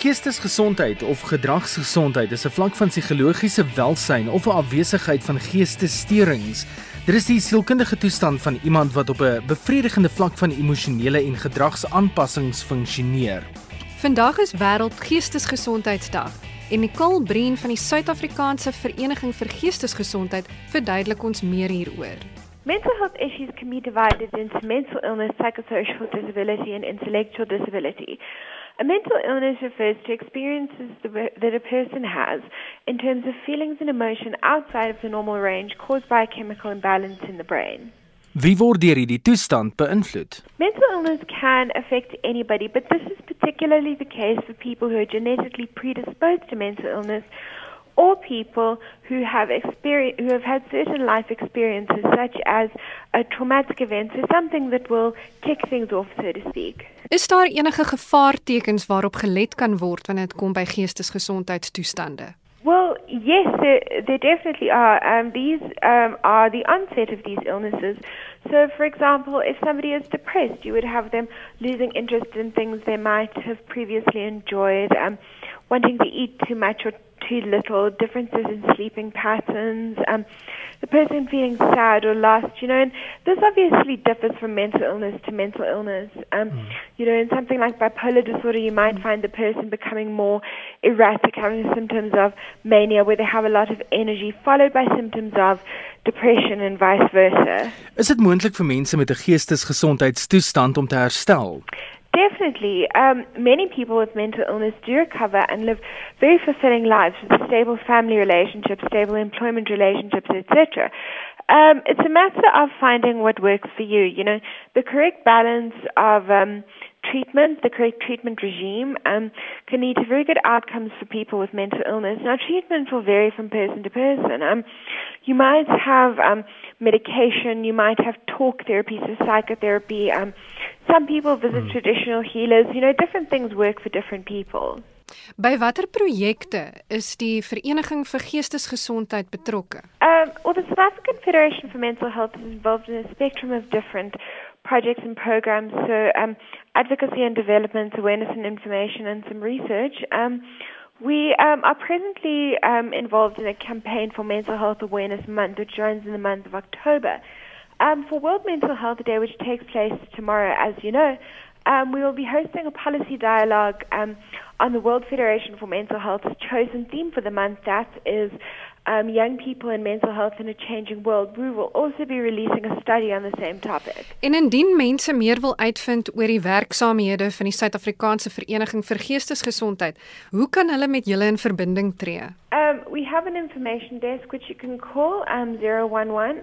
Geestesgesondheid of gedragsgesondheid is 'n vlak van psigologiese welsyn of 'n afwesigheid van geestessteurings. Dit is die sielkundige toestand van iemand wat op 'n bevredigende vlak van emosionele en gedragsaanpassings funksioneer. Vandag is wêreld geestesgesondheidsdag en Nicole Breen van die Suid-Afrikaanse Vereniging vir Geestesgesondheid verduidelik ons meer hieroor. Mental health issues can be divided into mental illness, psychosocial disability, and intellectual disability. A mental illness refers to experiences that a person has in terms of feelings and emotion outside of the normal range caused by a chemical imbalance in the brain. Wie word deur hierdie toestand beïnvloed? Mental illness can affect anybody, but this is particularly the case for people who are genetically predisposed to mental illness or people who have experience, who have had certain life experiences such as a traumatic event, so something that will kick things off so to speak. Is daar enige gevaartekens waarop gelet kan word wanneer dit kom by geestesgesondheidstoestande? Well, yes, there, there definitely are. Um, these um, are the onset of these illnesses. So, for example, if somebody is depressed, you would have them losing interest in things they might have previously enjoyed, um, wanting to eat too much or too little, differences in sleeping patterns, um, the person feeling sad or lost, you know, and this obviously differs from mental illness to mental illness. Um, mm. You know, in something like bipolar disorder, you might mm. find the person becoming more erratic, having symptoms of mania where they have a lot of energy, followed by symptoms of depression and vice versa. Is dit moontlik vir mense met 'n geestesgesondheidstoestand om te herstel? Definitely. Um, many people with mental illness do recover and live very fulfilling lives with stable family relationships, stable employment relationships, etc. Um, it's a matter of finding what works for you. You know, the correct balance of um, treatment, the correct treatment regime, um, can lead to very good outcomes for people with mental illness. Now, treatment will vary from person to person. Um, you might have um, medication, you might have talk therapy, so psychotherapy. Um, some people visit mm. traditional healers. You know, different things work for different people. By watter projekte is die Vereniging vir Geestesgesondheid betrokke? Um, well, the South African Federation for Mental Health is involved in a spectrum of different projects and programs. So, um, advocacy and development, awareness and information, and some research. Um, we um, are presently um, involved in a campaign for Mental Health Awareness Month, which runs in the month of October. Um, for World Mental Health Day, which takes place tomorrow, as you know, um, we will be hosting a policy dialogue um, on the World Federation for Mental Health's chosen theme for the month. That is um, young people and mental health in a changing world. We will also be releasing a study on the same topic. En indien mense meer wil uitvind oor die werksaamhede van die Suid-Afrikaanse Vereniging vir Geestesgesondheid, hoe kan hulle met julle in verbinding tree? Um, we have an information desk which you can call um 011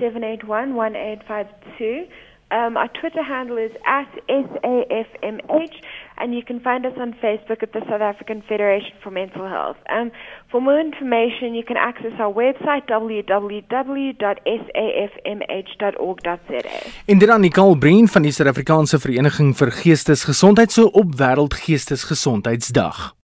781 1852. Um, our Twitter handle is at SAFMH, and you can find us on Facebook at the South African Federation for Mental Health. Um, for more information, you can access our website www.safmh.org.za. En dit aan Nicole Breen van die Suid-Afrikaanse Vereniging vir Geestesgesondheid so op Wêreld Geestesgesondheidsdag.